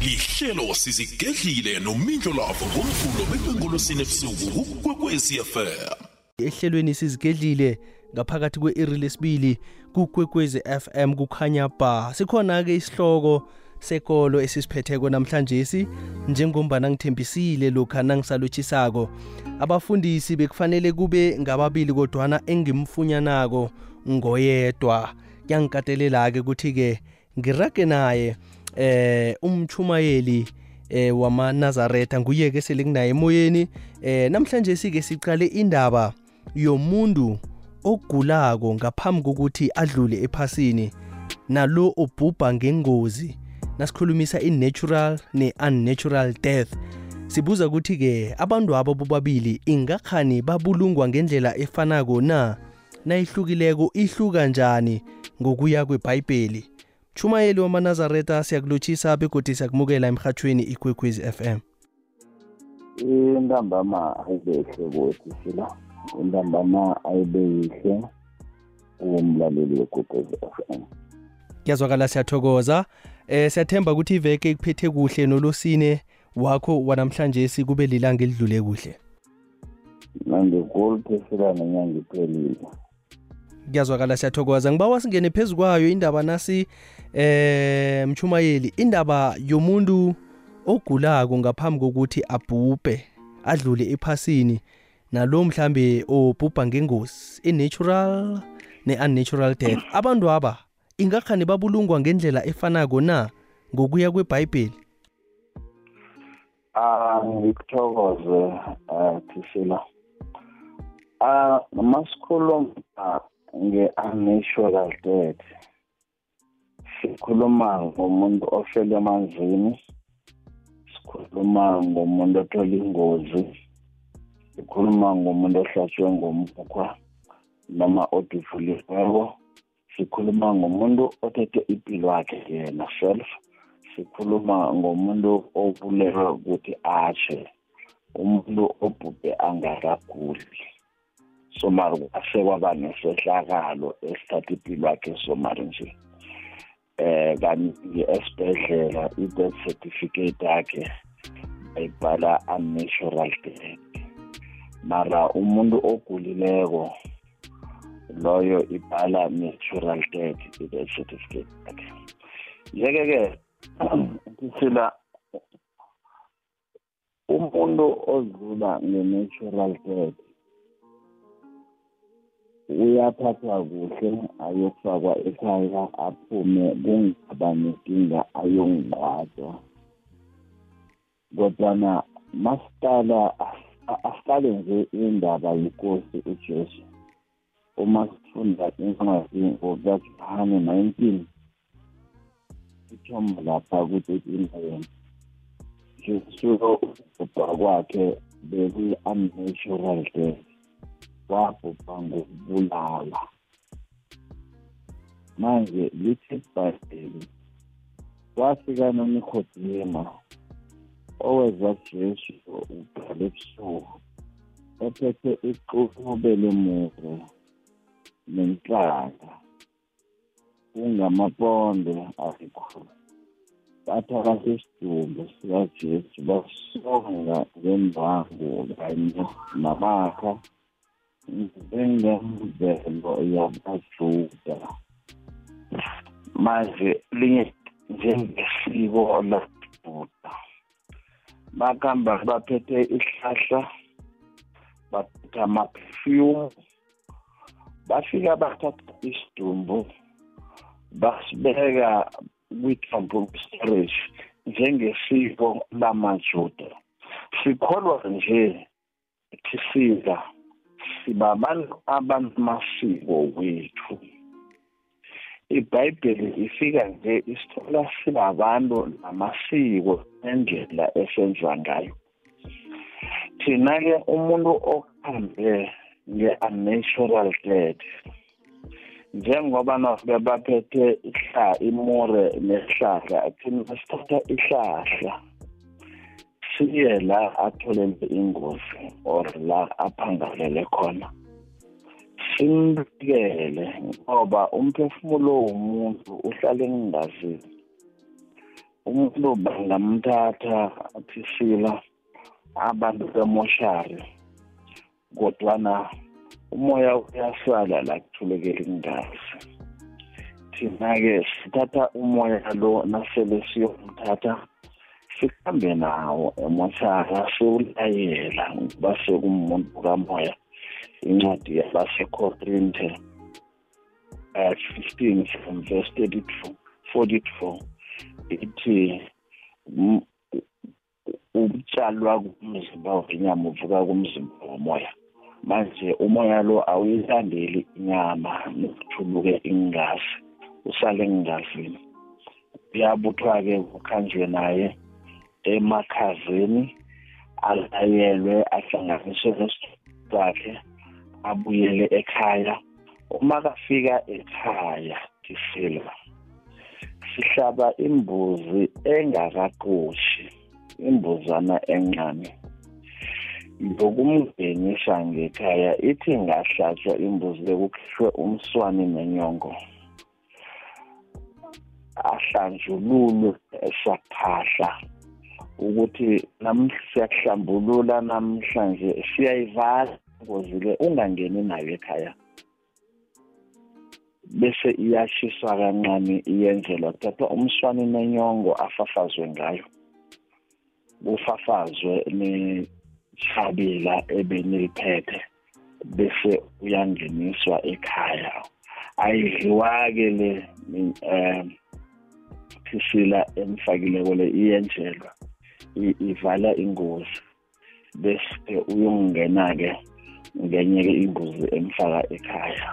lihlelo sizigedlile nomindlo lavo ngomvulo bekwengolosini ebusuku kukwekwezi fm ehlelweni sizigedlile ngaphakathi kwe-iri lesibili kukwekwezi FM kukhanya ba sikhona-ke isihloko sekolo esisiphetheko namhlanje si njengombana ngithembisile lokha nangisalothisako abafundisi bekufanele kube ngababili kodwana engimfunyanako ngoyedwa. Kuyangikatelela-ke ukuthi-ke ngirage naye eh umchumayeli eh wamanazaretha nguye-ke sele kunaye emoyeni. Eh namhlanje sike sicale indaba yomuntu ogulako ngaphambi kokuthi adlule ephasini. Nalo obhubha ngengozi nasikhulumisa i-natural ne-unnatural death. Sibuza ukuthi-ke abantu abo bobabili ingakhani babulungwa ngendlela efanako na? Nayihlukileko ihluka njani ngokuya kwebhayibheli? Chumayeli wamanazareta siyakulotshisa begodi siyakumukela emhathweni ikwekwezi FM intambama ayibehle kothi sila. Intambama ayibe yihle umlaleli wegugezi FM kuyazwakala siyathokoza. Eh siyathemba ukuthi iveke ikuphethe kuhle nolosine wakho wanamhlanje sikube lilanga elidlule kuhle. Nangikulithesela nenyanga iphelile kuyazwakala siyathokoza. Ngibawa singene phezu kwayo indaba nasi eh mchumayeli indaba yomuntu ogulako ngaphambi kokuthi abhubhe adlule ephasini nalo mhlambe obhubha ngengozi i-natural ne-unnatural death. Abantu aba ingakhani babulungwa ngendlela efanako na ngokuya kwebhayibheli? Ah ngikuthokoze uh, thisila ah masikhuluma nge-unnatural death sikhuluma ngomuntu ofele emanzini sikhuluma ngomuntu othola ingozi sikhuluma ngomuntu ohlatshwe ngomukhwa noma odivuliweko sikhuluma ngomuntu othethe impilo yakhe yena self sikhuluma ngomuntu obulelwe ukuthi atshe umuntu obhubhe angakaguli. Somari kwase kwaba nesehlakalo esithatha impilo yakhe somari nje. Eh kaningi esibhedlela i-death certificate yakhe bayibhala unnatural death. Mara umuntu ogulileko loyo ibhala natural death i-death certificate yakhe. Yeke-ke sila umuntu odlula nge-natural death uyaphathwa kuhle ayokufakwa ekhaya aphume kungaba nenkinga ayongqwatshwa kodwana masiqala asiqale nje indaba yinkosi ujesu. Uma sifunda incwadi ngokajohane 19 ithoma lapha ku-thirteen jesu ukubhubha kwakhe bekuyi-unnatural death. Wabhubha ngokubulala. Manje lithi ibhayibheli kwafika nonikodima oweza jesu uqala ebusuku ephethe ixube lemuve nenhlaka kungamaponde alikhulu. Bathatha isidumbu sikajesu basonga ngembangu kanye namakha njengemvelo yabajuda manje linye njengesiko labuda bakamba baphethe ihlahla baphethe ama-perfume bafika bathatha isidumbu basibeka kwi-temple storage njengesiko lamajuda. Sikholwa nje thisika sibabantu abanamasiko wethu. Ibhayibheli ifika nje isithola silabantu namasiko nendlela esenza ngayo. Thina-ke umuntu okuhambe nge-unnatural death njengoba nafike baphethe ihla imure nesihlahla thina sithatha ihlahla. Siye la atholele ingozi or la aphangalele khona simbikele ngoba umphefumulo womuntu uhlala engingazini. Umuntu bangamthatha athisila abantu bemoshari kodwana umoya uyasala la kuthulekela ingazi. Thina-ke sithatha umoya lo nasele siyomthatha sihambe nawo emoshara siwulayela ngoba sekumuntu kamoya. Incwadi yabasekorinte uh, 15 from verse 32 42 ithi ukutshalwa kumzimba wenyama uvuka kumzimba womoya. Manje umoya lo awuyilandeli inyama nokuthuluke ingazi usale engazini. Uyabuthwa-ke kukhanjwe naye. Emakhazeni alayelwe ahlanganiswe nesakhe abuyele ekhaya. Uma kafika ekhaya kisila sihlaba imbuzi engakaqoshi imbuzana encane. Ngokumngenisa ngekhaya ithi ngahlatshwa imbuzi bekukhishwe umswane nenyongo. Ahlanjululwe esaphahla. Ukuthi siyakuhlambulula namhlanje siyayivala ingozi le ungangeni nayo ekhaya. Bese iyashiswa kancane iyenzelwa kuthathwa umswane nenyongo afafazwe ngayo. Kufafazwe neshabila ebeniliphethe bese uyangeniswa ekhaya. Ayidliwa-ke le um thisila emfakileko le iyenjelwa. Ivala ingozi. Bese uyongena-ke ngenye-ke imbuzi emfaka ekhaya.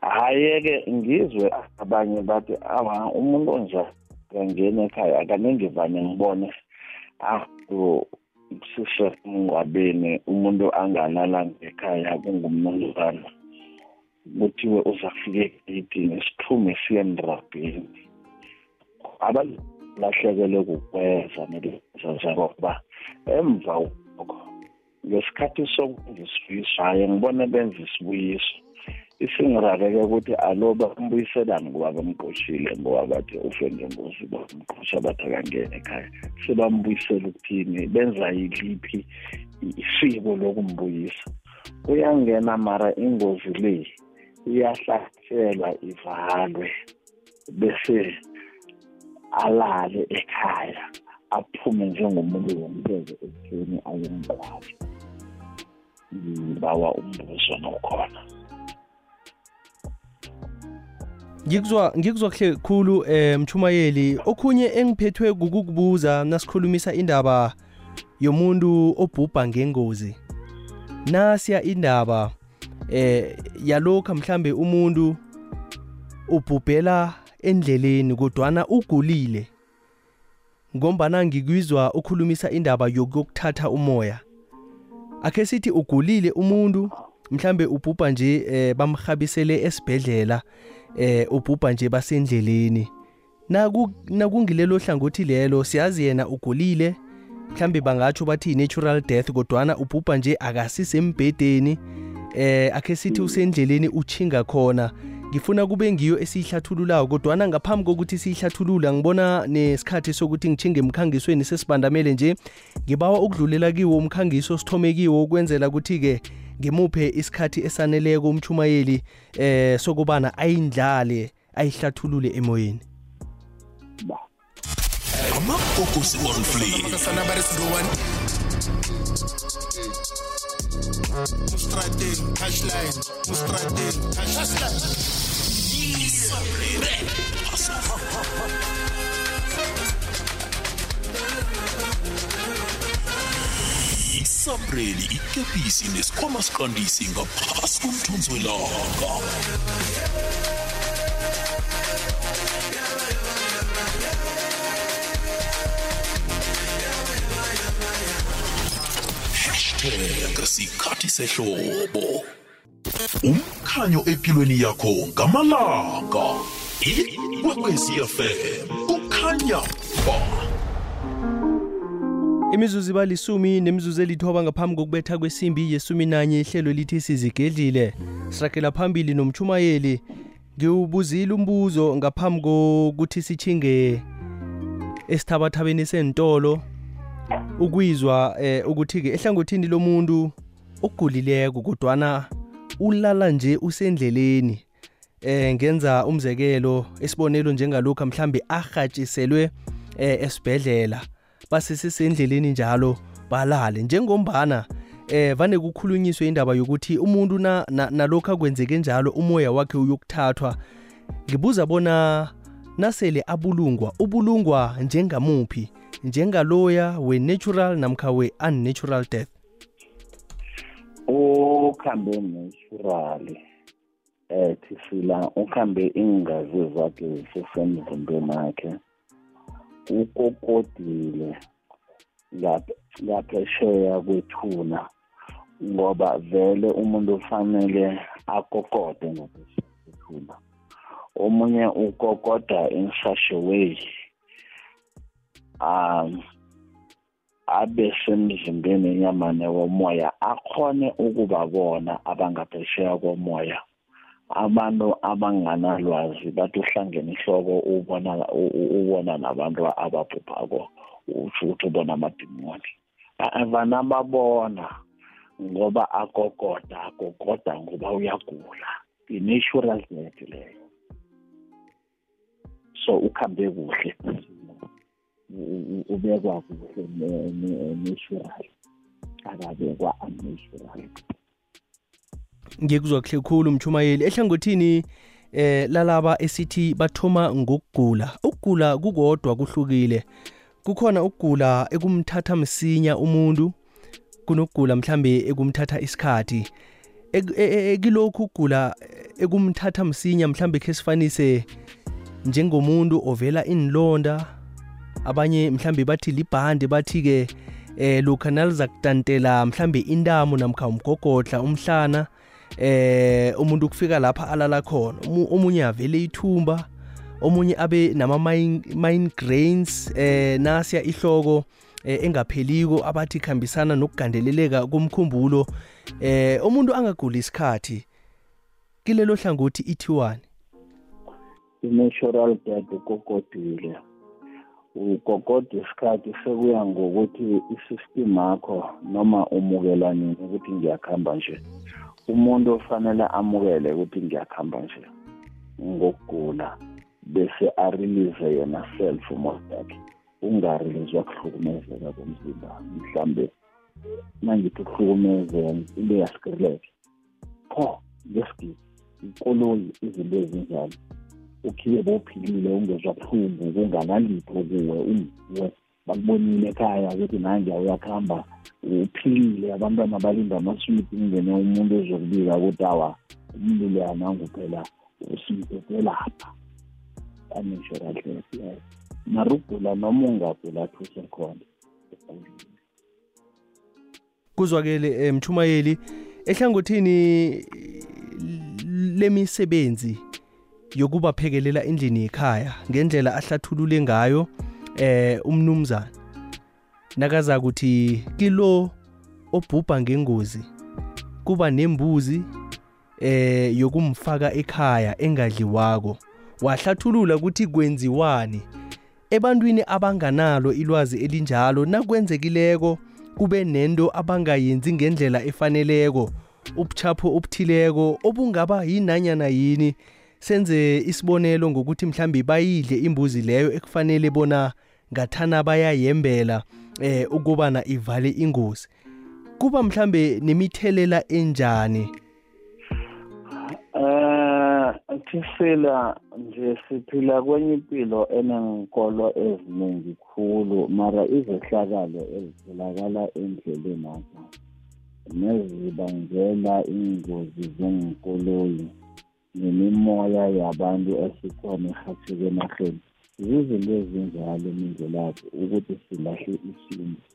Hhayi-ke ngizwe abanye bathi awa umuntu onjani kangena ekhaya akaningi vane ngibone awu sisemngcwabeni umuntu angalalanga ekhaya kungumnumzana kuthiwe uza kufika egeyidini siphume siye emrabheni. Abalahlekelwe kukweza neleza ngoba emva kokho ngesikhathi sokwenza isibuyiso hhayi ngibone benza isibuyiso. Isingirareke ukuthi alo bambuyiselani ngoba bamqoshile ngoba bathi ufe ngengozi bamqosha bathi akangene ekhaya. Sebambuyisela ukuthini? Benza yiliphi isiko lokumbuyisa? Uyangena mara ingozi le iyahlatshelwa ivalwe bese alale ekhaya aphume njengomuntu womteze ekutheni ayembulala ngibawa umbuzo nokhona. Ngikuzwa ngikuzwa kuhle khulu eh mchumayeli okhunye engiphethwe kukukubuza nasikhulumisa indaba yomuntu obhubha ngengozi. Nasiya indaba eh yalokho mhlambe umuntu ubhubhela endleleni kodwana ugulile. Ngombana ngikuzwa ukhulumisa indaba yokuthatha umoya. Akhe sithi ugulile umuntu mhlambe ubhubha nje eh, bamhabisele esibhedlela eh ubhubha nje basendleleni. Naku nakungilelo hlangothi lelo siyazi yena ugulile mhlambe bangatsho bathi natural death kodwana ubhubha nje akasisembhedeni eh akhe sithi usendleleni uchinga khona. Ngifuna kube ngiyo esiyihlathululayo kodwana ngaphambi kokuthi siyihlathulula ngibona nesikhathi sokuthi ngichinge emkhangisweni sesibandamele nje ngibawa ukudlulela kiwo umkhangiso sithome kiwo ukwenzela ukuthi-ke ngimuphe isikhathi esaneleko umchumayeli eh sokubana ayindlale ayihlathulule emoyeni. Amagogosi on Mustradin, touchline, Mustradin, touchline. Isabreli ikepisi nesikhwama siqandisi ngaphasi komthunzi welanga hashtag sikhathi sehlobo umkhanyo empilweni yakho ngamalanga. Ikwekwecfm kukhanya ba. Imizuzu ibalisumi nemizuzu elithoba ngaphambi kokubetha kwesimbi yesumi nanye ihlelo lithi sizigedlile. Sirakela phambili nomchumayeli ngiwubuzile umbuzo ngaphambi kokuthi sichinge esithabathabeni sentolo ukuyizwa eh, ukuthi ke ehlangothini lomuntu ogulileko kodwana ulala nje usendleleni eh ngenza umzekelo esibonelo njengalokho mhlambe ahatshiselwe eh esibhedlela base sisendleleni njalo balale. Njengombana eh vane kukhulunyiswe indaba yokuthi umuntu na, na nalokho akwenzeke njalo umoya wakhe uyokuthathwa ngibuza bona nasele abulungwa ubulungwa njengamuphi? Njengaloya we-natural namkha we-unnatural death. Ukhambe naturally eh thisila ukhambe ingazi zakhe zisesemzimbeni wakhe ukokodile ngaphesheya kwethuna ngoba vele umuntu ufanele akokode ngaphesheya kwethuna. Omunye ukokoda in such a way um abe semzimbeni enyamane womoya akhone ukubabona abangaphesheya komoya. Abantu abanganalwazi bathi uhlangene ihloko ubona ubona nabantu ababhubhako utsho ukuthi ubona amadimoni. Vana babona ngoba akokoda akokoda ngoba uyagula. I-natural death leyo. So ukhambe kuhle. Ubekwa kuhle natural akabekwa unnatural ngikuzwa kuhle khulu mchumayeli ehlangothini eh lalaba esithi bathoma ngokugula. Ukugula kukodwa kuhlukile. Kukhona ukugula ekumthatha msinya umuntu kunokugula mhlambe ekumthatha isikhathi. Ekilokhu ukugula ekumthatha msinya mhlambe khe sifanise njengomuntu ovela inilonda abanye mhlambe bathi libhande bathi ke eh lokha naliza kutantela mhlambe intamo namkha umgogodla umhlana eh umuntu kufika lapha alala khona omunye avele ithumba omunye abe nama migraines eh nasiya ihloko eh, engapheliko abathi khambisana nokugandeleleka komkhumbulo eh umuntu angaguli isikhathi kilelo hlangothi ithiwani? I-natural death ukokodile ugogoda isikhathi sekuya ngokuthi isystem yakho noma umukela nini ukuthi ngiyakuhamba nje. Umuntu ofanele amukele ukuthi ngiyakuhamba nje ngokugula bese arelease yena self umoya yakhe ungarelease wakuhlukumezeka komzimba mhlambe mangithi ukuhlukumezeka into yasikrileke pho ngesigidi ikoloyi izinto ezinjalo. Ukhiye bophilile ungezwa buhlungu kunganalitho kuwe. Unguwe bakubonile ekhaya ukuthi nanje uyakuhamba uphilile. Abantwana balinda amaswiti kungene umuntu ozokubika ukuthi awa umuntu leya nanguphela usimphethe lapha unnatural death yes. Mara ugula noma ungagula athuse khona kuzwakele mchumayeli ehlangothini lemisebenzi yokubaphekelela endlini ekhaya ngendlela ahlathulule ngayo eh umnumzana nakaza ukuthi kilo obhubha ngengozi kuba nembuzi eh yokumfaka ekhaya engadliwako. Wahlathulula ukuthi kwenziwani? Ebantwini abanganalo ilwazi elinjalo nakwenzekileko kube nento abangayenzi ngendlela efaneleko ubuchapho obuthileko obungaba yinanyana yini? Senze isibonelo ngokuthi mhlambe bayidle imbuzi leyo ekufanele bona ngathana bayayembela eh ukubana ivale ingozi. Kuba mhlambe nemithelela enjani? Eh thisela nje siphila kwenye impilo enenkolo eziningi khulu mara izehlakalo ezitholakala endleleni apha nezibangela ingozi zenkoloyi nemimoya yabantu esikhona ehatheke enarheni zizinto ezinjalo mindlelapho ukuthi silahle isintu.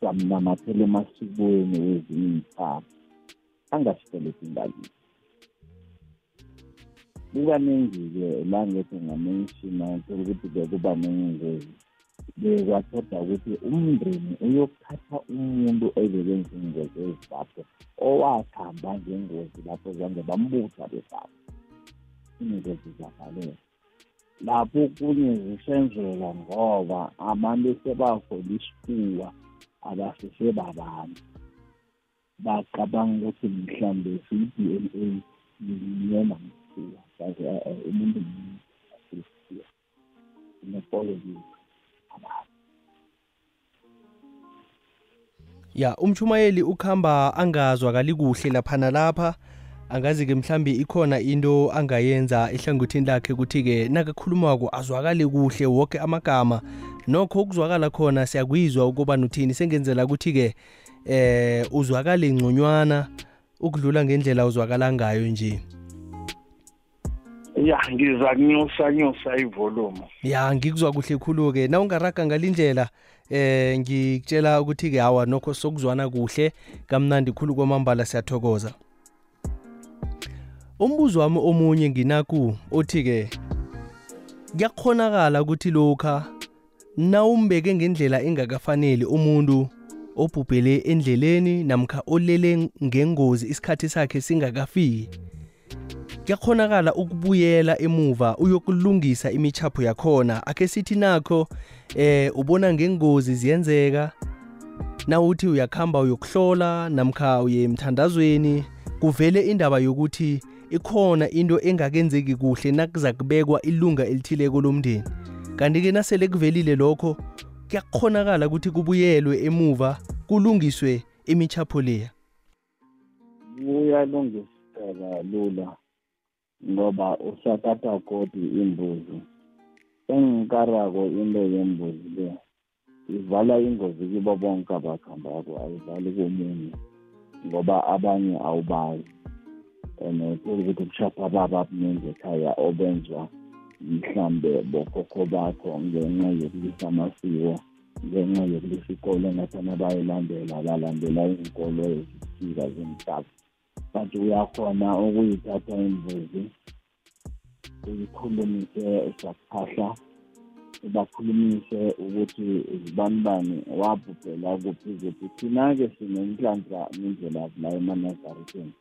Samnamathela emasikweni wezinye iy'thaba angasiteleki ngalisi kukaningi-ke la ngethi ngamenshina thola ukuthi-ke kuba nengozi. Bekwathoda ukuthi umndeni uyokuthatha umuntu ebekenza ingozi ezibapho owakhamba ngengozi lapho zange bambutha besapho ingozi zavaleka lapho kunye zisenzeka ngoba abantu sebahola isifuba abasisebabantu bacabanga ukuthi mhlawumbe siyi-D N A ngiyena ngisiya kaze umuntu ngisiya nepology ya umchumayeli ukhamba angazwakali kuhle lapha nalapha. Angazi-ke mhlambe ikhona into angayenza ehlangothini lakhe ukuthi-ke nakakhulumako azwakale kuhle woke amagama. Nokho ukuzwakala khona siyakwizwa ukuba nuthini sengenzela ukuthi-ke eh uzwakale ngconywana ukudlula ngendlela uzwakala ngayo nje. Ya ngiza kunyusa nyusa ivolume. Ya ngikuzwa kuhle khulu-ke. Na ungaraga ngalindlela eh ngikutshela ukuthi-ke hawa nokho sokuzwana kuhle. Kamnandi khulu kwamambala siyathokoza. Umbuzo wami omunye nginaku othi-ke kuyakhonakala ukuthi lokha nawumbeke ngendlela engakafaneli umuntu obhubhele endleleni namkha olele ngengozi isikhathi sakhe singakafiki? Kuyakhonakala ukubuyela emuva uyokulungisa imichapho yakhona. Akhe sithi nakho eh ubona ngengozi ziyenzeka. Nawuthi uyakhamba uyokuhlola namkha uye emthandazweni kuvele indaba yokuthi ikhona into engakenzeki kuhle nakuza kubekwa ilunga elithileko lomndeni. Kanti-ke nasele kuvelile lokho kuyakhonakala ukuthi kubuyelwe emuva kulungiswe imichapho leya. Kuyalungiseka lula. Ngoba usathatha kodi imbuzi. Engikarako into yembuzi le ivala ingozi kibo bonke abakhambako ayivali komunye ngoba abanye awubazi. And ukuthi kushapha baba abuningi ekhaya obenzwa mhlambe bokhokho bakho ngenxa yokulisa amasiko ngenxa yokulisa ikolo engathana bayilandela balandela iy'nkolo ezisika zemhlaba but uyakhona ukuyithatha imbuzi uyikhulumise sakuphahla ubakhulumise ukuthi zibanibani wabhubhela kuphi kuphi. Thina-ke sinenhlanhla nendlela la emanazareteni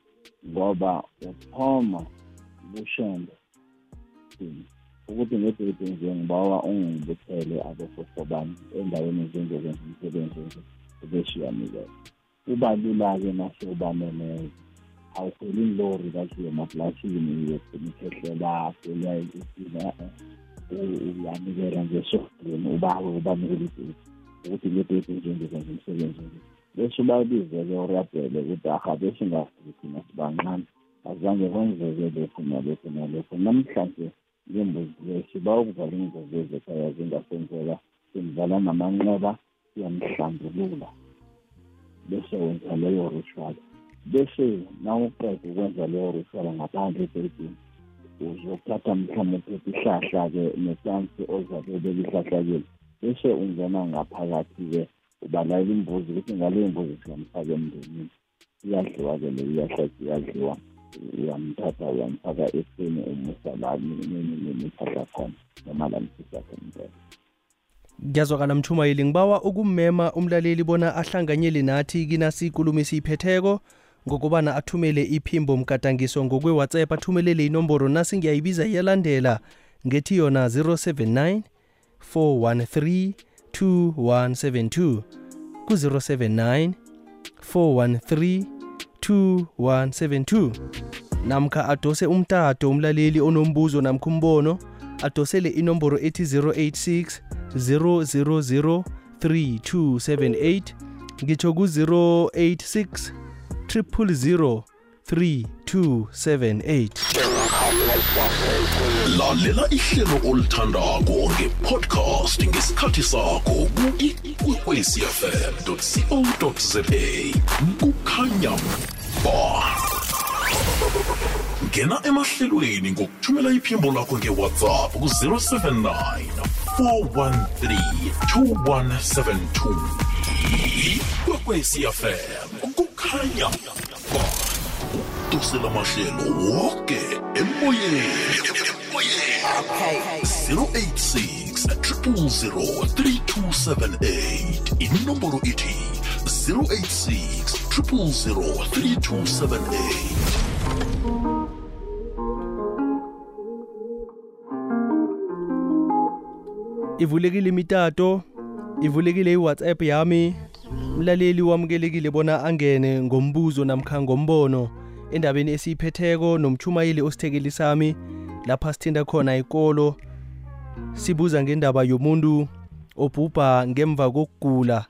ngoba uthoma kushembe ukuthi ngedede nje ngibawa ungibuthele abosofobani endaweni ezinjokwenza umsebenzi nje ubeshiyanikeza kuba lula-ke nasewubaneneyo awukhweli inlori kahle emaplasini yemikhehlela selaisina uyanikela nje esofeni ubawe ubanikela ideti ukuthi ngedede nje ngizokwenza umsebenzi nje bese ubabizele urabhele ukuthi aha besingafiki thina sibancane azange kwenzeke lokhu nalokhu nalokhu namhlanje ngembuzi le siba ukuvala ingozi ezekhaya zingasenzeka simvala namanxeba siyamhlambulula. Bese wenza leyo ritual. Bese nawuqeda ukwenza leyo ritual ngaphandle ebhedini uzothatha mhlawumbe uphethe ihlahla-ke netansi ozabe ubeka ihlahla kile bese ungena ngaphakathi-ke ubalala imbuzi ukuthi ngaleyo mbuzi singamfaka emndenini. Iyadliwa-ke le iyadliwa uyamthatha uyamfaka eseni umusa la niphahla khona noma la msisa khona ngiyazwakala mchumayeli ngibawa ukummema umlaleli bona ahlanganyele nathi kinasiikulumo esiyiphetheko ngokubana athumele iphimbo mgadangiso ngokwe-whatsapp athumelele inomboro nasi ngiyayibiza iyalandela. Ngethi yona 079 413 2172 ku-079 413 2172 namkha adose umtato umlaleli onombuzo namkha umbono adosele inomboro ethi 086 000 3278 ngitsho ku-086 000 3278 lalela ihlelo olithandako ngepodcast ngesikhathi sakho ku-ikwekwecfm co za kukhanya ba. Ngena emahlelweni ngokuthumela iphimbo lakho ngewhatsapp ku-079 413 2172 ikwekwecfm kukhanya ba udosela mahlelo woke emoyeni 086 3278 inomboro ithi 086 3278 ivulekile imitato ivulekile iWhatsApp yami. Mlaleli wamukelekile bona angene ngombuzo namkha ngombono endabeni esiyiphetheko nomchumayeli osithekeli sami. Lapha sithinda khona ikolo sibuza ngendaba yomuntu obhubha ngemva kokugula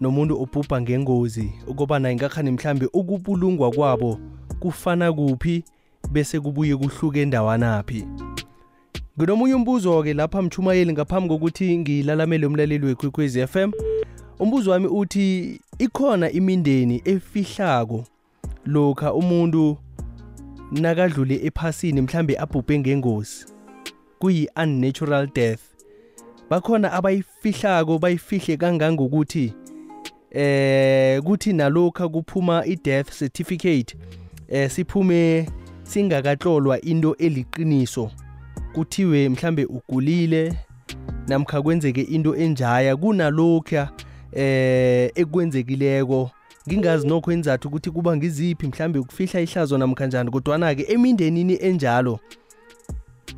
nomuntu obhubha ngengozi ukubana ingakhani mhlambe ukubulungwa kwabo kufana kuphi bese kubuye kuhluke endawanaphi nginomunye umbuzo-ke lapha mchumayeli ngaphambi kokuthi ngilalamele umlaleli wekwekwezi FM umbuzo wami uthi ikhona imindeni efihlako lokha umuntu nakadlule ephasini mhlambe abhubhe ngengozi kuyi-unnatural death? Bakhona abayifihlako bayifihle kangangokuthi eh kuthi nalokha kuphuma i-death certificate eh siphume singakatlolwa into eliqiniso. Kuthiwe mhlambe ugulile namkha kwenzeke into enjaya kunalokha eh ekwenzekileko. Ngingazi nokho enzathu ukuthi kuba ngiziphi mhlambe ukufihla ihlazo namkha njani kodwana-ke emindenini enjalo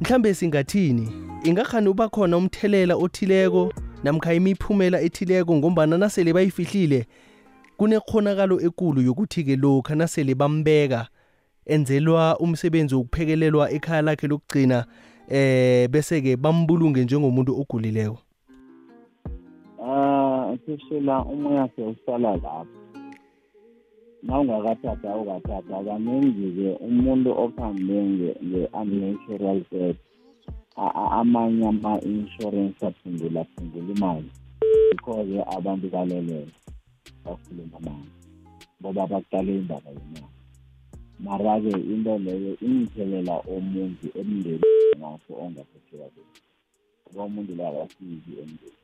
mhlambe singathini? Ingakhani uba khona umthelela othileko namkha imiphumela ethileko ngombana nasele bayifihlile kunekhonakalo ekulu yokuthi-ke lokha nasele bambeka enzelwa umsebenzi wokuphekelelwa ekhaya lakhe lokugcina eh bese-ke bambulunge njengomuntu ogulileko. Ah, sisula umoya sewusala lapho. Nawungakathatha awukathatha kaningi-ke umuntu ophambe nge-unnatural death a- a- amanye ama-insurance aphungula phungula imali. Yikho-ke abantu balelela bakhuluma manje ngoba baqale indaba yemali mara-ke into leyo imthelela omunzi emndenini ngakho ongaphetheka kuhle ngoba umuntu lo akasizi emndeni.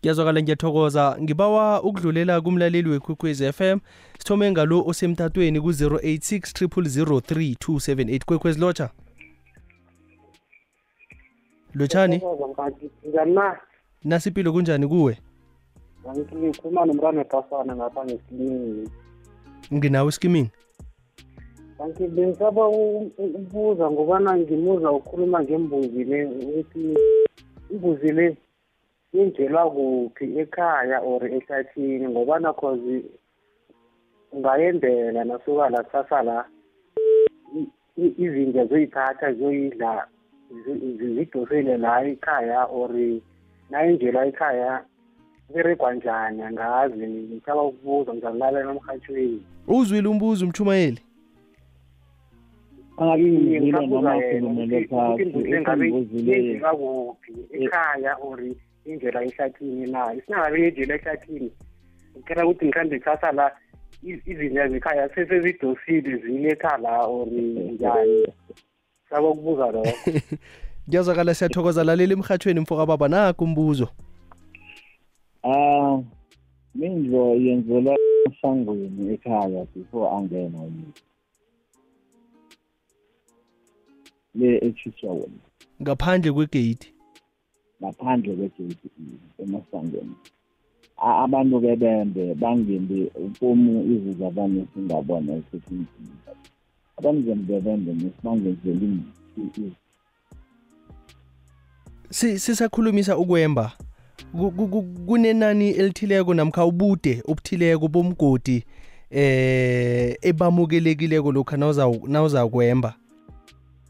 Ngiyazwakala ngiyathokoza. Ngibawa ukudlulela kumlaleli wekwekwez f m. Sithome ngalo osemthathweni ku-086 0003278 kwekwezi lotsha. Lotshani? Nasipilo kunjani kuwe ngikhuluma nomntwana wepasana ngapha ngesilini nginawo eskimini kanti bengisaba u- u- ukubuza ngobana ngimuza ukhuluma ngembuzi le ukuthi imbuzi le yenjelwa kuphi ekhaya or ehlathini? Ngobana cause ungayendela nasuka la kusasa la i- i- izinja zoyithatha zoyidla zi- zi- zidosele la ekhaya or nayinjelwa ekhaya beregwa njani? Angazi ngithaba ukubuza ngizakulalela emrhatshweni uzwile umbuzo umchumayeli angabizile noma ukhulumele phasi imbuzi le yenzeka kuphi ekhaya or indlela ehlathini na? Isingabe yendlela ehlathini? Ngicela ukuthi mhlawumbe kusasa la iz- izinja zekhaya sesezidosile zile ekhaya la or njani? Saba ukubuza lokho. Ngiyazwakala siyathokoza. Lalela emhatshweni mfoka baba nakho umbuzo. Ah mindlo yenzelwa esangweni ekhaya before angena umuntu le ethiswa wona ngaphandle kwegate? Ngaphandle kwegate emasangweni. A- abantu bebembe bangende upomu izinto abanye singabona esikhathini abantu bebembe nesibangezeli Si- sisakhulumisa ukwemba? ku- ku- ku- kunenani elithileko namkha ubude obuthileko bomgodi eh ebamukelekileko lokha nawuza- nawuzakwemba?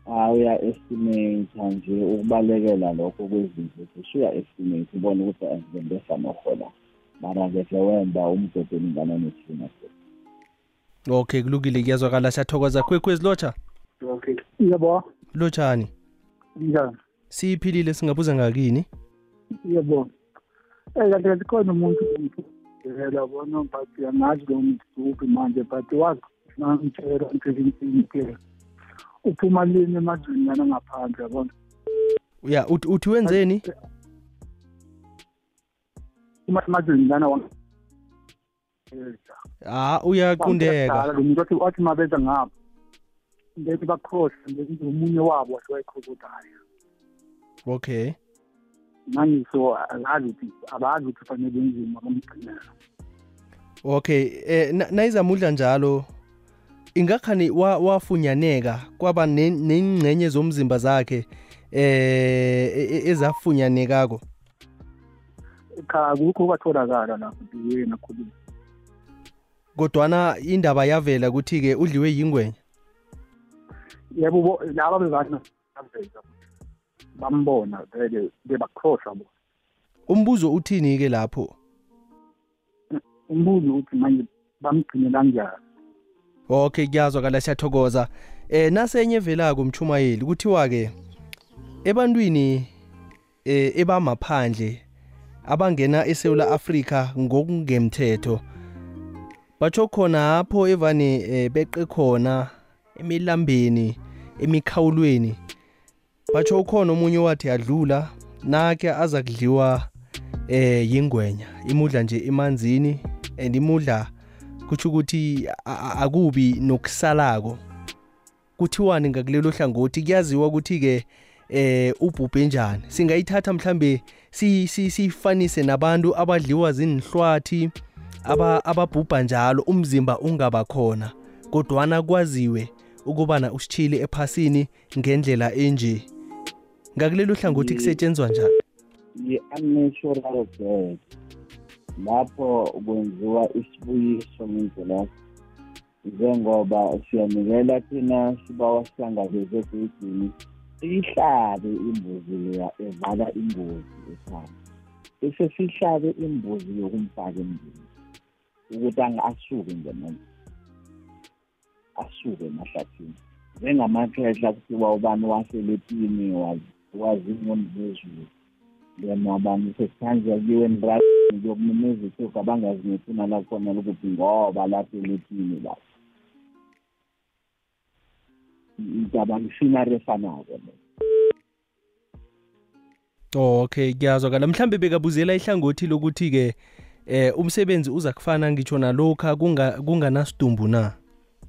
Uya estimate nje ukubalekela lokho kwezinto. Sishuya estimate ubone ukuthi azibembesa nohola mara ngeke wemba umgodi olingana nethina. Okay kulungile kuyazwakala. Siyathokoza kwekwezi lotsha. Okay. Yebo. Lotshani. Njani? Siyiphilile singabuza ngakini? Yebo. eh kanti kanti khona umuntu ngivela bona but angazi lo muntu kuphi manje but wazi mangitshela ngizintike uphuma lini emazweni yana ngaphandle yabona? Ya uthi uthi wenzeni? Uma emazweni yana wa ha uyaqundeka. Lo muntu wathi wathi mabeza ngapha bethi bakhohle bethi umunye wabo wathi wayikhokotaya okay. Mangiso akazi ukuthi abazi ukuthi fanele benzima bamgcinela okay eh na- nayizamudla njalo ingakhani wa- wafunyaneka kwaba ne- nengcenye zomzimba zakhe eh e- e- ezafunyanekako? Cha kukho kwatholakala lapho nje yena khuluma kodwana indaba yavela ukuthi-ke udliwe yingwenya? Yebo bo- laba bezana baveza bambona vele bebakhohlwa bona. Umbuzo uthini-ke lapho? Umbuzo uthi manje bamgcine kanjani? Okay kuyazwakala siyathokoza. Eh nasenye evelako mchumayeli kuthiwa-ke ebantwini eh ebamaphandle abangena eSouth Africa ngokungemthetho batsho khona apho evane eh, beqe khona emilambeni emikhawulweni. Batsho khona omunye wathi adlula nakhe aza kudliwa eh yingwenya. Imudla nje emanzini and imudla kutsho ukuthi a- a- akubi nokusalako. Kuthiwani ngakulelo hlangothi kuyaziwa ukuthi-ke eh ubhubhe njani. Singayithatha mhlambe si- si- siyifanise nabantu abadliwa zinhlwathi aba ababhubha njalo umzimba ungaba khona. Kodwana kwaziwe ukubana usitshile ephasini ngendlela enje. Ngakulelo hlangothi kusetshenzwa njani? Yi-unnatural death lapho kwenziwa isibuyiso ngendlela njengoba siyanikela thina sibawa sihlangabeze egeyidini siyihlabe imbuzi leya evala ingozi ekhaya. Bese sihlabe imbuzi yokumfaka emzini ukuthi asuke ngemuva asuke emahlathini. Njengamakhehla kuthiwa ubani waselepini wazinyomzezulu then abantu sekuhanjwa kuyiwe emratini kuyokumemeza isuka bangazinephuna lakhona lokuthi ngoba lapha elepini lapho ngicabanga efanako le. Oh okay kuyazwakala mhlambe bekabuzela ihlangothi lokuthi-ke eh umsebenzi uza kufana ngitsho nalokha kunga kunganasidumbu na?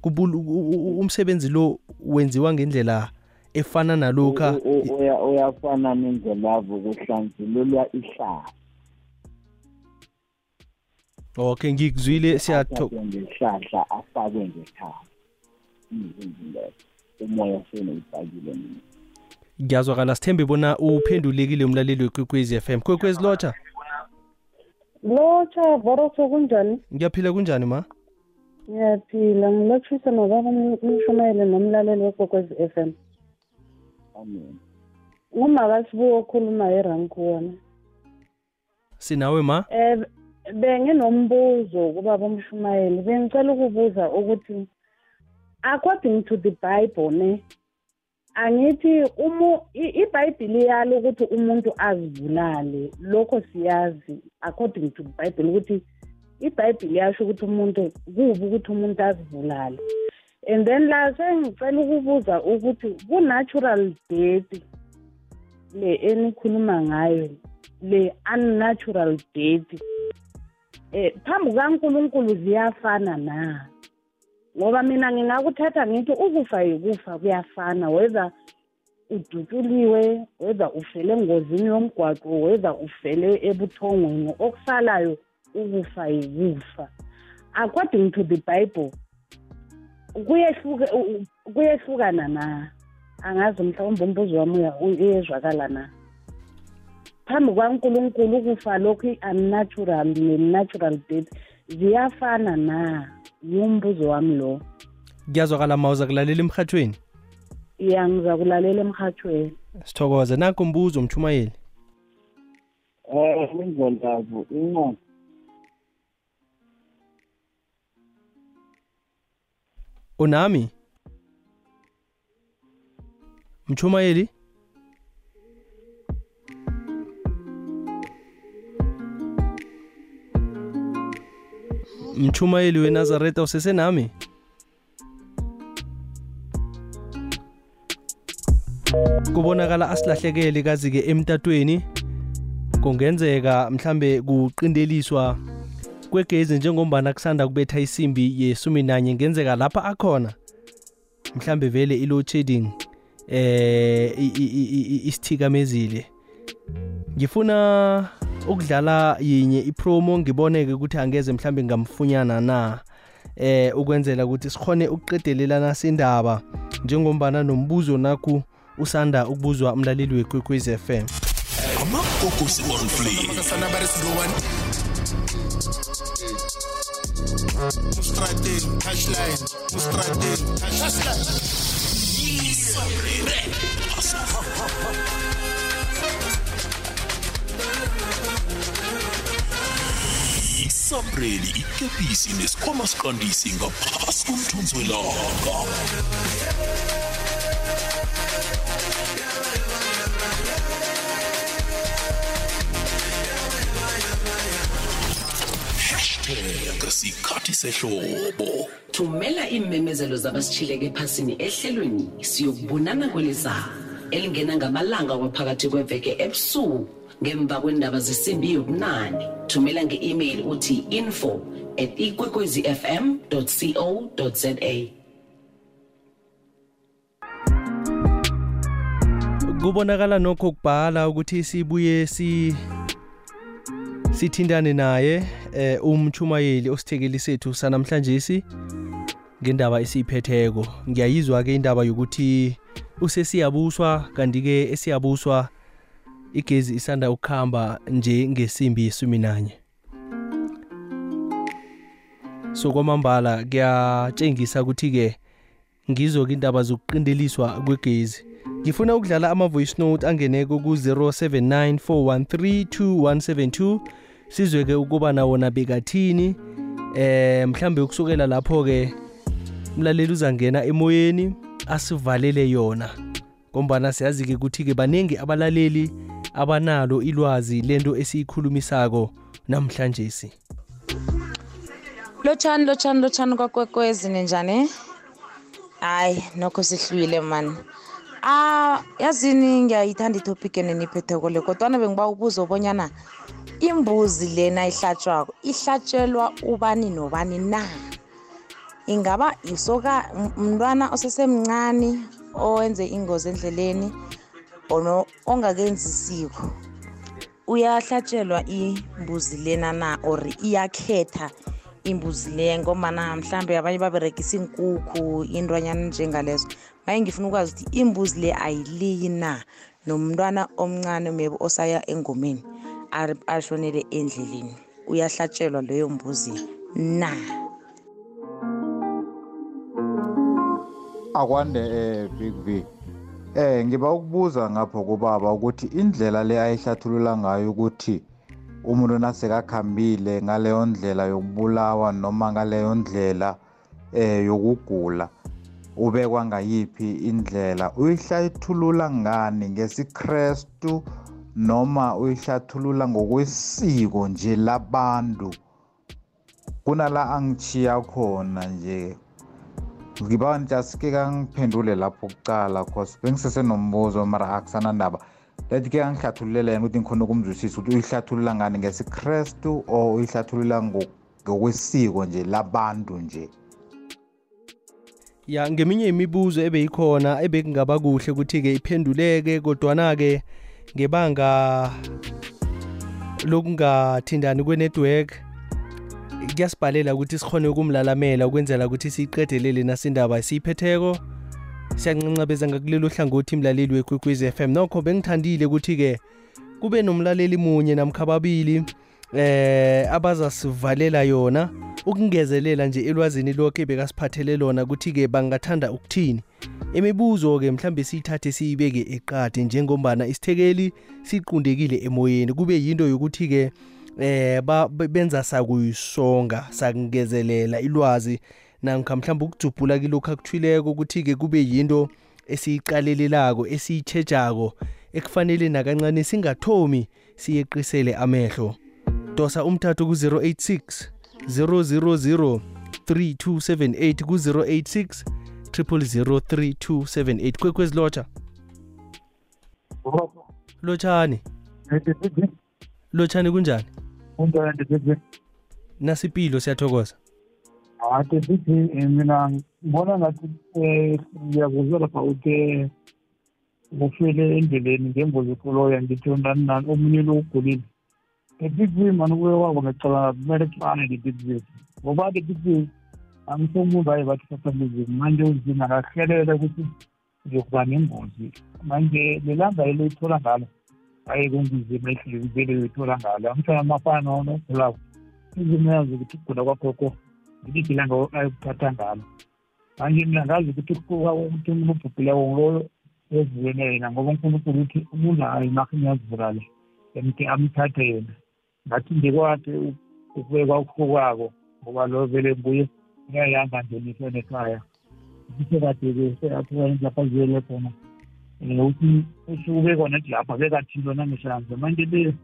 Kubul- u- u- umsebenzi lo wenziwa ngendlela efana nalokha U- u- uya- uyafana nendlelavo kuhlanjululwa ihlala okay ngikuzwile siyatho athathwe ngesihlahla afakwe ngekhaya izinto umoya senowufakile mina. Ngiyazwakala sithembe bona uphendulekile umlaleli wekwekwezi FM kwekwezi lotsha lotsha voroso kunjani? Ngiyaphila kunjani ma? Ngiyaphila. Ngilotshisa nobaba umshumayele nomlaleli wekwekwezi f m. amen. Ngumakasibuwo okhuluma eranku wona sinawe ma? Um benginombuzo kubaba umshumayeli. Bengicela ukubuza ukuthi according to the bible ne angithi ibhayibhili yalo ukuthi umuntu azibulale lokho siyazi according to the bible ukuthi ibhayibhili yasho ukuthi umuntu kubi ukuthi umuntu azibulale. And then la sengicela ukubuza ukuthi ku-natural death le enikhuluma ngayo le unnatural death eh phambi kaNkuluNkulu ziyafana na? Ngoba mina ngingakuthatha ngithi ukufa yikufa kuyafana whether udutshuliwe whether ufele engozini yomgwaqo whether ufele ebuthongweni okusalayo ukufa yikufa. According to the bible kuyehluka u- u- kuyehlukana na? Angazi mhlawumbe umbuzo wami uya- uyezwakala na? Phambi kwankulunkulu ukufa lokhu i-unnatural ne-natural death ziyafana na? Yumbuzo wami lo. Kuyazwakala ma uza kulalela emhathweni ya ngiza kulalela emhathweni sithokoze. Nakho umbuzo mchumayeli um indlelavo incwadi. Unami? Mchumayeli? Mchumayeli wenazareta usesenami kubonakala asilahlekele kazi-ke emtatweni kungenzeka mhlambe kuqindeliswa kwegezi njengombana kusanda kubetha isimbi yesumi nanye ngenzeka lapha akhona. Mhlambe vele i-load shedding eh isithikamezile. Ngifuna ukudlala yinye ipromo ngiboneke ukuthi angeze mhlambe ngamfunyana na eh ukwenzela ukuthi sikhone ukuqedelelana sindaba njengombana nombuzo nakho usanda ukubuzwa umlaleli wekwekwez FM amagogosi on fleek Мустратин, Ташлайн, Мустратин, Ташлайн. isabreli ikepisi nesikhwama sikandisi ngaphasi komthunzi welanga sikhathi sehlobo. Thumela iimemezelo zabasitshileke ephasini ehlelweni siyokubonana kweliza elingena ngamalanga waphakathi kweveke ebusuku ngemva kwendaba zesimbi yobunane. Thumela nge-email uthi info at ikwekwezifm co za kubonakala nokho kubhala ukuthi sibuye si sithindane naye eh umchumayeli osithekeli sethu sanamhlanje si ngendaba esiyiphetheko. Ngiyayizwa ke indaba yokuthi usesiyabuswa kanti ke esiyabuswa igezi isanda ukukhamba nje ngesimbi yesumi nanye so kwamambala kuyatshengisa ukuthi-ke ngizo-ke indaba zokuqindeliswa kwegezi. Ngifuna ukudlala ama-voice note angeneko ku-079 413 sizwe-ke ukuba nawona bekathini. Eh mhlambe ukusukela lapho-ke umlaleli uzangena emoyeni asivalele yona. Ngombana siyazi-ke ukuthi-ke baningi abalaleli abanalo ilwazi lento esiyikhulumisako namhlanje si lotshani lotshani lotshani kwakwekwezi ninjani hayi nokho sihlwile mani ah yazini ngiyayithanda itopic eneniphetheko le kodwana bengiba ubuzo obonyana imbuzi lena ihlatshwako ihlatshelwa ubani nobani na? Ingaba isoka mntwana osesemncane owenze ingozi endleleni ono ongakenzi isiko uyahlatshelwa imbuzi lena na or iyakhetha imbuzi leya ngombana mhlambe abanye baberegisa iinkukhu intwanyana njengalezo. Maye ngifuna ukwazi ukuthi imbuzi le ayiliyi na? Nomntwana omncane maybe osaya engomeni ashonele endleleni uyahlatshelwa leyo mbuzi na? Akwande eh big v eh ngiba ukubuza ngapho kubaba ukuthi indlela le ayihlathulula ngayo ukuthi umuntu nasekakhambile ngaleyo ndlela yokubulawa noma ngaleyo ndlela eh yokugula ubekwa ngayiphi indlela uyihlathulula ngani ngesikrestu noma uyihlathulula ngokwesiko nje labantu? Kunala angichiya khona nje. Ngiba just-ke kangiphendule lapho kucala cause bengisesenombuzo mara akusanandaba lethi-ke kangihlathululele yena ukuthi ngikhona ukumzwisisa ukuthi uyihlathulula ngani ngesikrestu or uyihlathulula ngo- ngokwesiko nje labantu nje. Ya ngeminye imibuzo ebeyikhona ebekungaba kuhle ukuthi-ke iphenduleke kodwana-ke ngebanga lokungathindani kwe-network kuyasibhalela ukuthi sikhone ukumlalamela ukwenzela ukuthi siyiqedelele nasindaba esiyiphetheko siyancancabeza ngakulelo hlangothi mlaleli wekwekwez FM nokho bengithandile ukuthi-ke kube nomlaleli munye namkha ababili. Eh abazasivalela yona ukungezelela nje elwazini lokho ebekasiphathele lona ukuthi-ke bangathanda ukuthini. Imibuzo-ke mhlambe siyithathe siyibeke eqade njengombana isithekeli siqundekile emoyeni. Kube yinto yokuthi-ke eh ba- be- benza sakuyisonga sakungezelela ilwazi namkha mhlawumbe ukujubhula kilokhu akuthwileko ukuthi-ke kube yinto esiyiqalelelako esiyitshejako ekufanele nakancane singathomi siyeqisele amehlo. Dosa umthathu ku-086 000 3278 ku-086 0003278 kwekwezi lotshani. Lotshani kunjani? Kunjani ndithi nasipilo siyathokoza. Hayi ndithi mina ngibona ngathi um ngiyakuzwa lapha uthi ufile endleleni ngembuzi ekoloya ngithi ndani nani omunye lo ugulile. Ngethithi mani kuye kwabo ngicabanga kumele kuhlane ngethithi ngoba ngethithi angisho umuntu aye bathi sasambuzini manje uzini akahlelele ukuthi uzokuba nengozi manje lelanga eliyithola ngalo aye kwenza izimo ehlezi vele uyithola ngalo angishona amafana nogulako izimo yazi ukuthi ukugula kwakhokho yiliphi ilanga ayokuthatha ngalo manje mina ngazi ukuthi ukuthi umuntu ubhubhileko nguloyo ezivuyene yena ngoba unkulunkulu uthi umuntu hayi makhe ngiyazivulale emke amthathe yena. Ngathi nje kwakhe ukubekwa ukuhlukako ngoba lo vele nguye uyayihamba nje nihle nekhaya. Isekade-ke seyathi lapha ziyele khona um uthi usuke khona ethi lapha bekathilo nangesandla manje le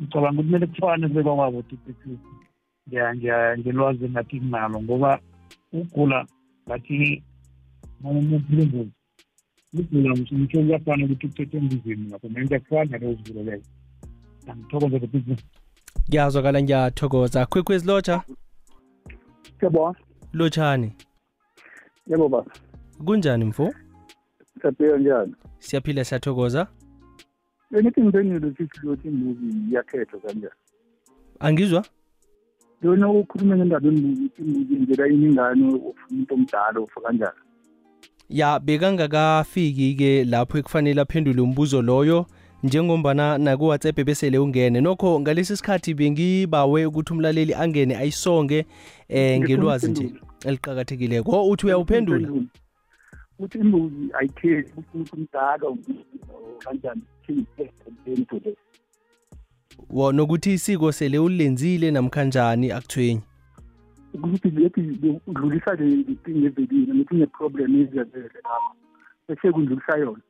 ngicabanga ukuthi kumele kufane kubekwa kwabo tipitisi ngelwazi ngathi kunalo ngoba ukugula ngathi nomuphilengezi ukugula msho kuyafana ukuthi kuthethe embizweni lapho manje kuyafana naleyo zivuleleko angithokoze tipitisi kuyazwakala ngiyathokoza. Khwekhwezi lotsha. Siyabona lotshani. Yebo baba kunjani mfo? Siyaphila njani? Siyaphila siyathokoza. Benithi ngiphendule sithi lothi imbuzi iyakhethwa kanjani angizwa? Lona ukhulume ngendaba yembuzi ukuthi imbuzi indlela iningane ufuna umuntu omdala ufa kanjani? Ya bekangakafiki-ke lapho ekufanele aphendule umbuzo loyo. Njengombana naku-whatsapp besele ungene. Nokho ngalesi sikhathi bengibawe ukuthi umlaleli angene ayisonge eh ngelwazi nje eliqakathekileko. Uthi uyawuphendula? Ukuthi imbuzi ayikhethi ukuthi omdala kanjani? Into wo nokuthi isiko sele ulenzile namkhanjani akuthwenyi? Ukuthi lethi udlulisa lenkinga evelile ngithi ne-problem eziyazele lapho bese kundlulisa yona.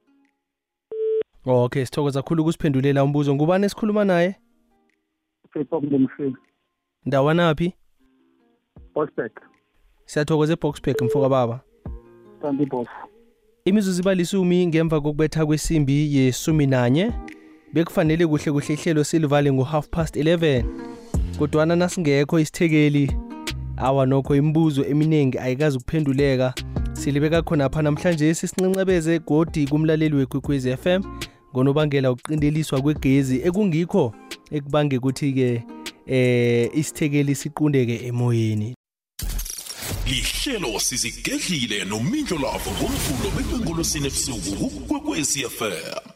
Okay sithokoza kakhulu ukusiphendulela umbuzo. Ngubani esikhuluma naye? Sepokumlemseni ndawanaphi Bosbeck siyathokoza eboxback mfoka baba. Kanti boss. Imizuzu iba lisumi ngemva kokubetha kwesimbi yesumi nanye. Bekufanele kuhle kuhle ihlelo silivale ngo-half past 11 kodwana nasingekho isithekeli awa nokho imibuzo eminingi ayikazi ukuphenduleka. Silibeka khonapha namhlanje sisincencebeze godi kumlaleli wekwekwezi FM ngonobangela ukuqindeliswa kwegezi ekungikho ekubange ukuthi-ke eh isithekeli siqundeke emoyeni. Lihlelo sizigedlile nomindlo lavo ngomvulo bekwengolosini ebusuku kukwekwezi fm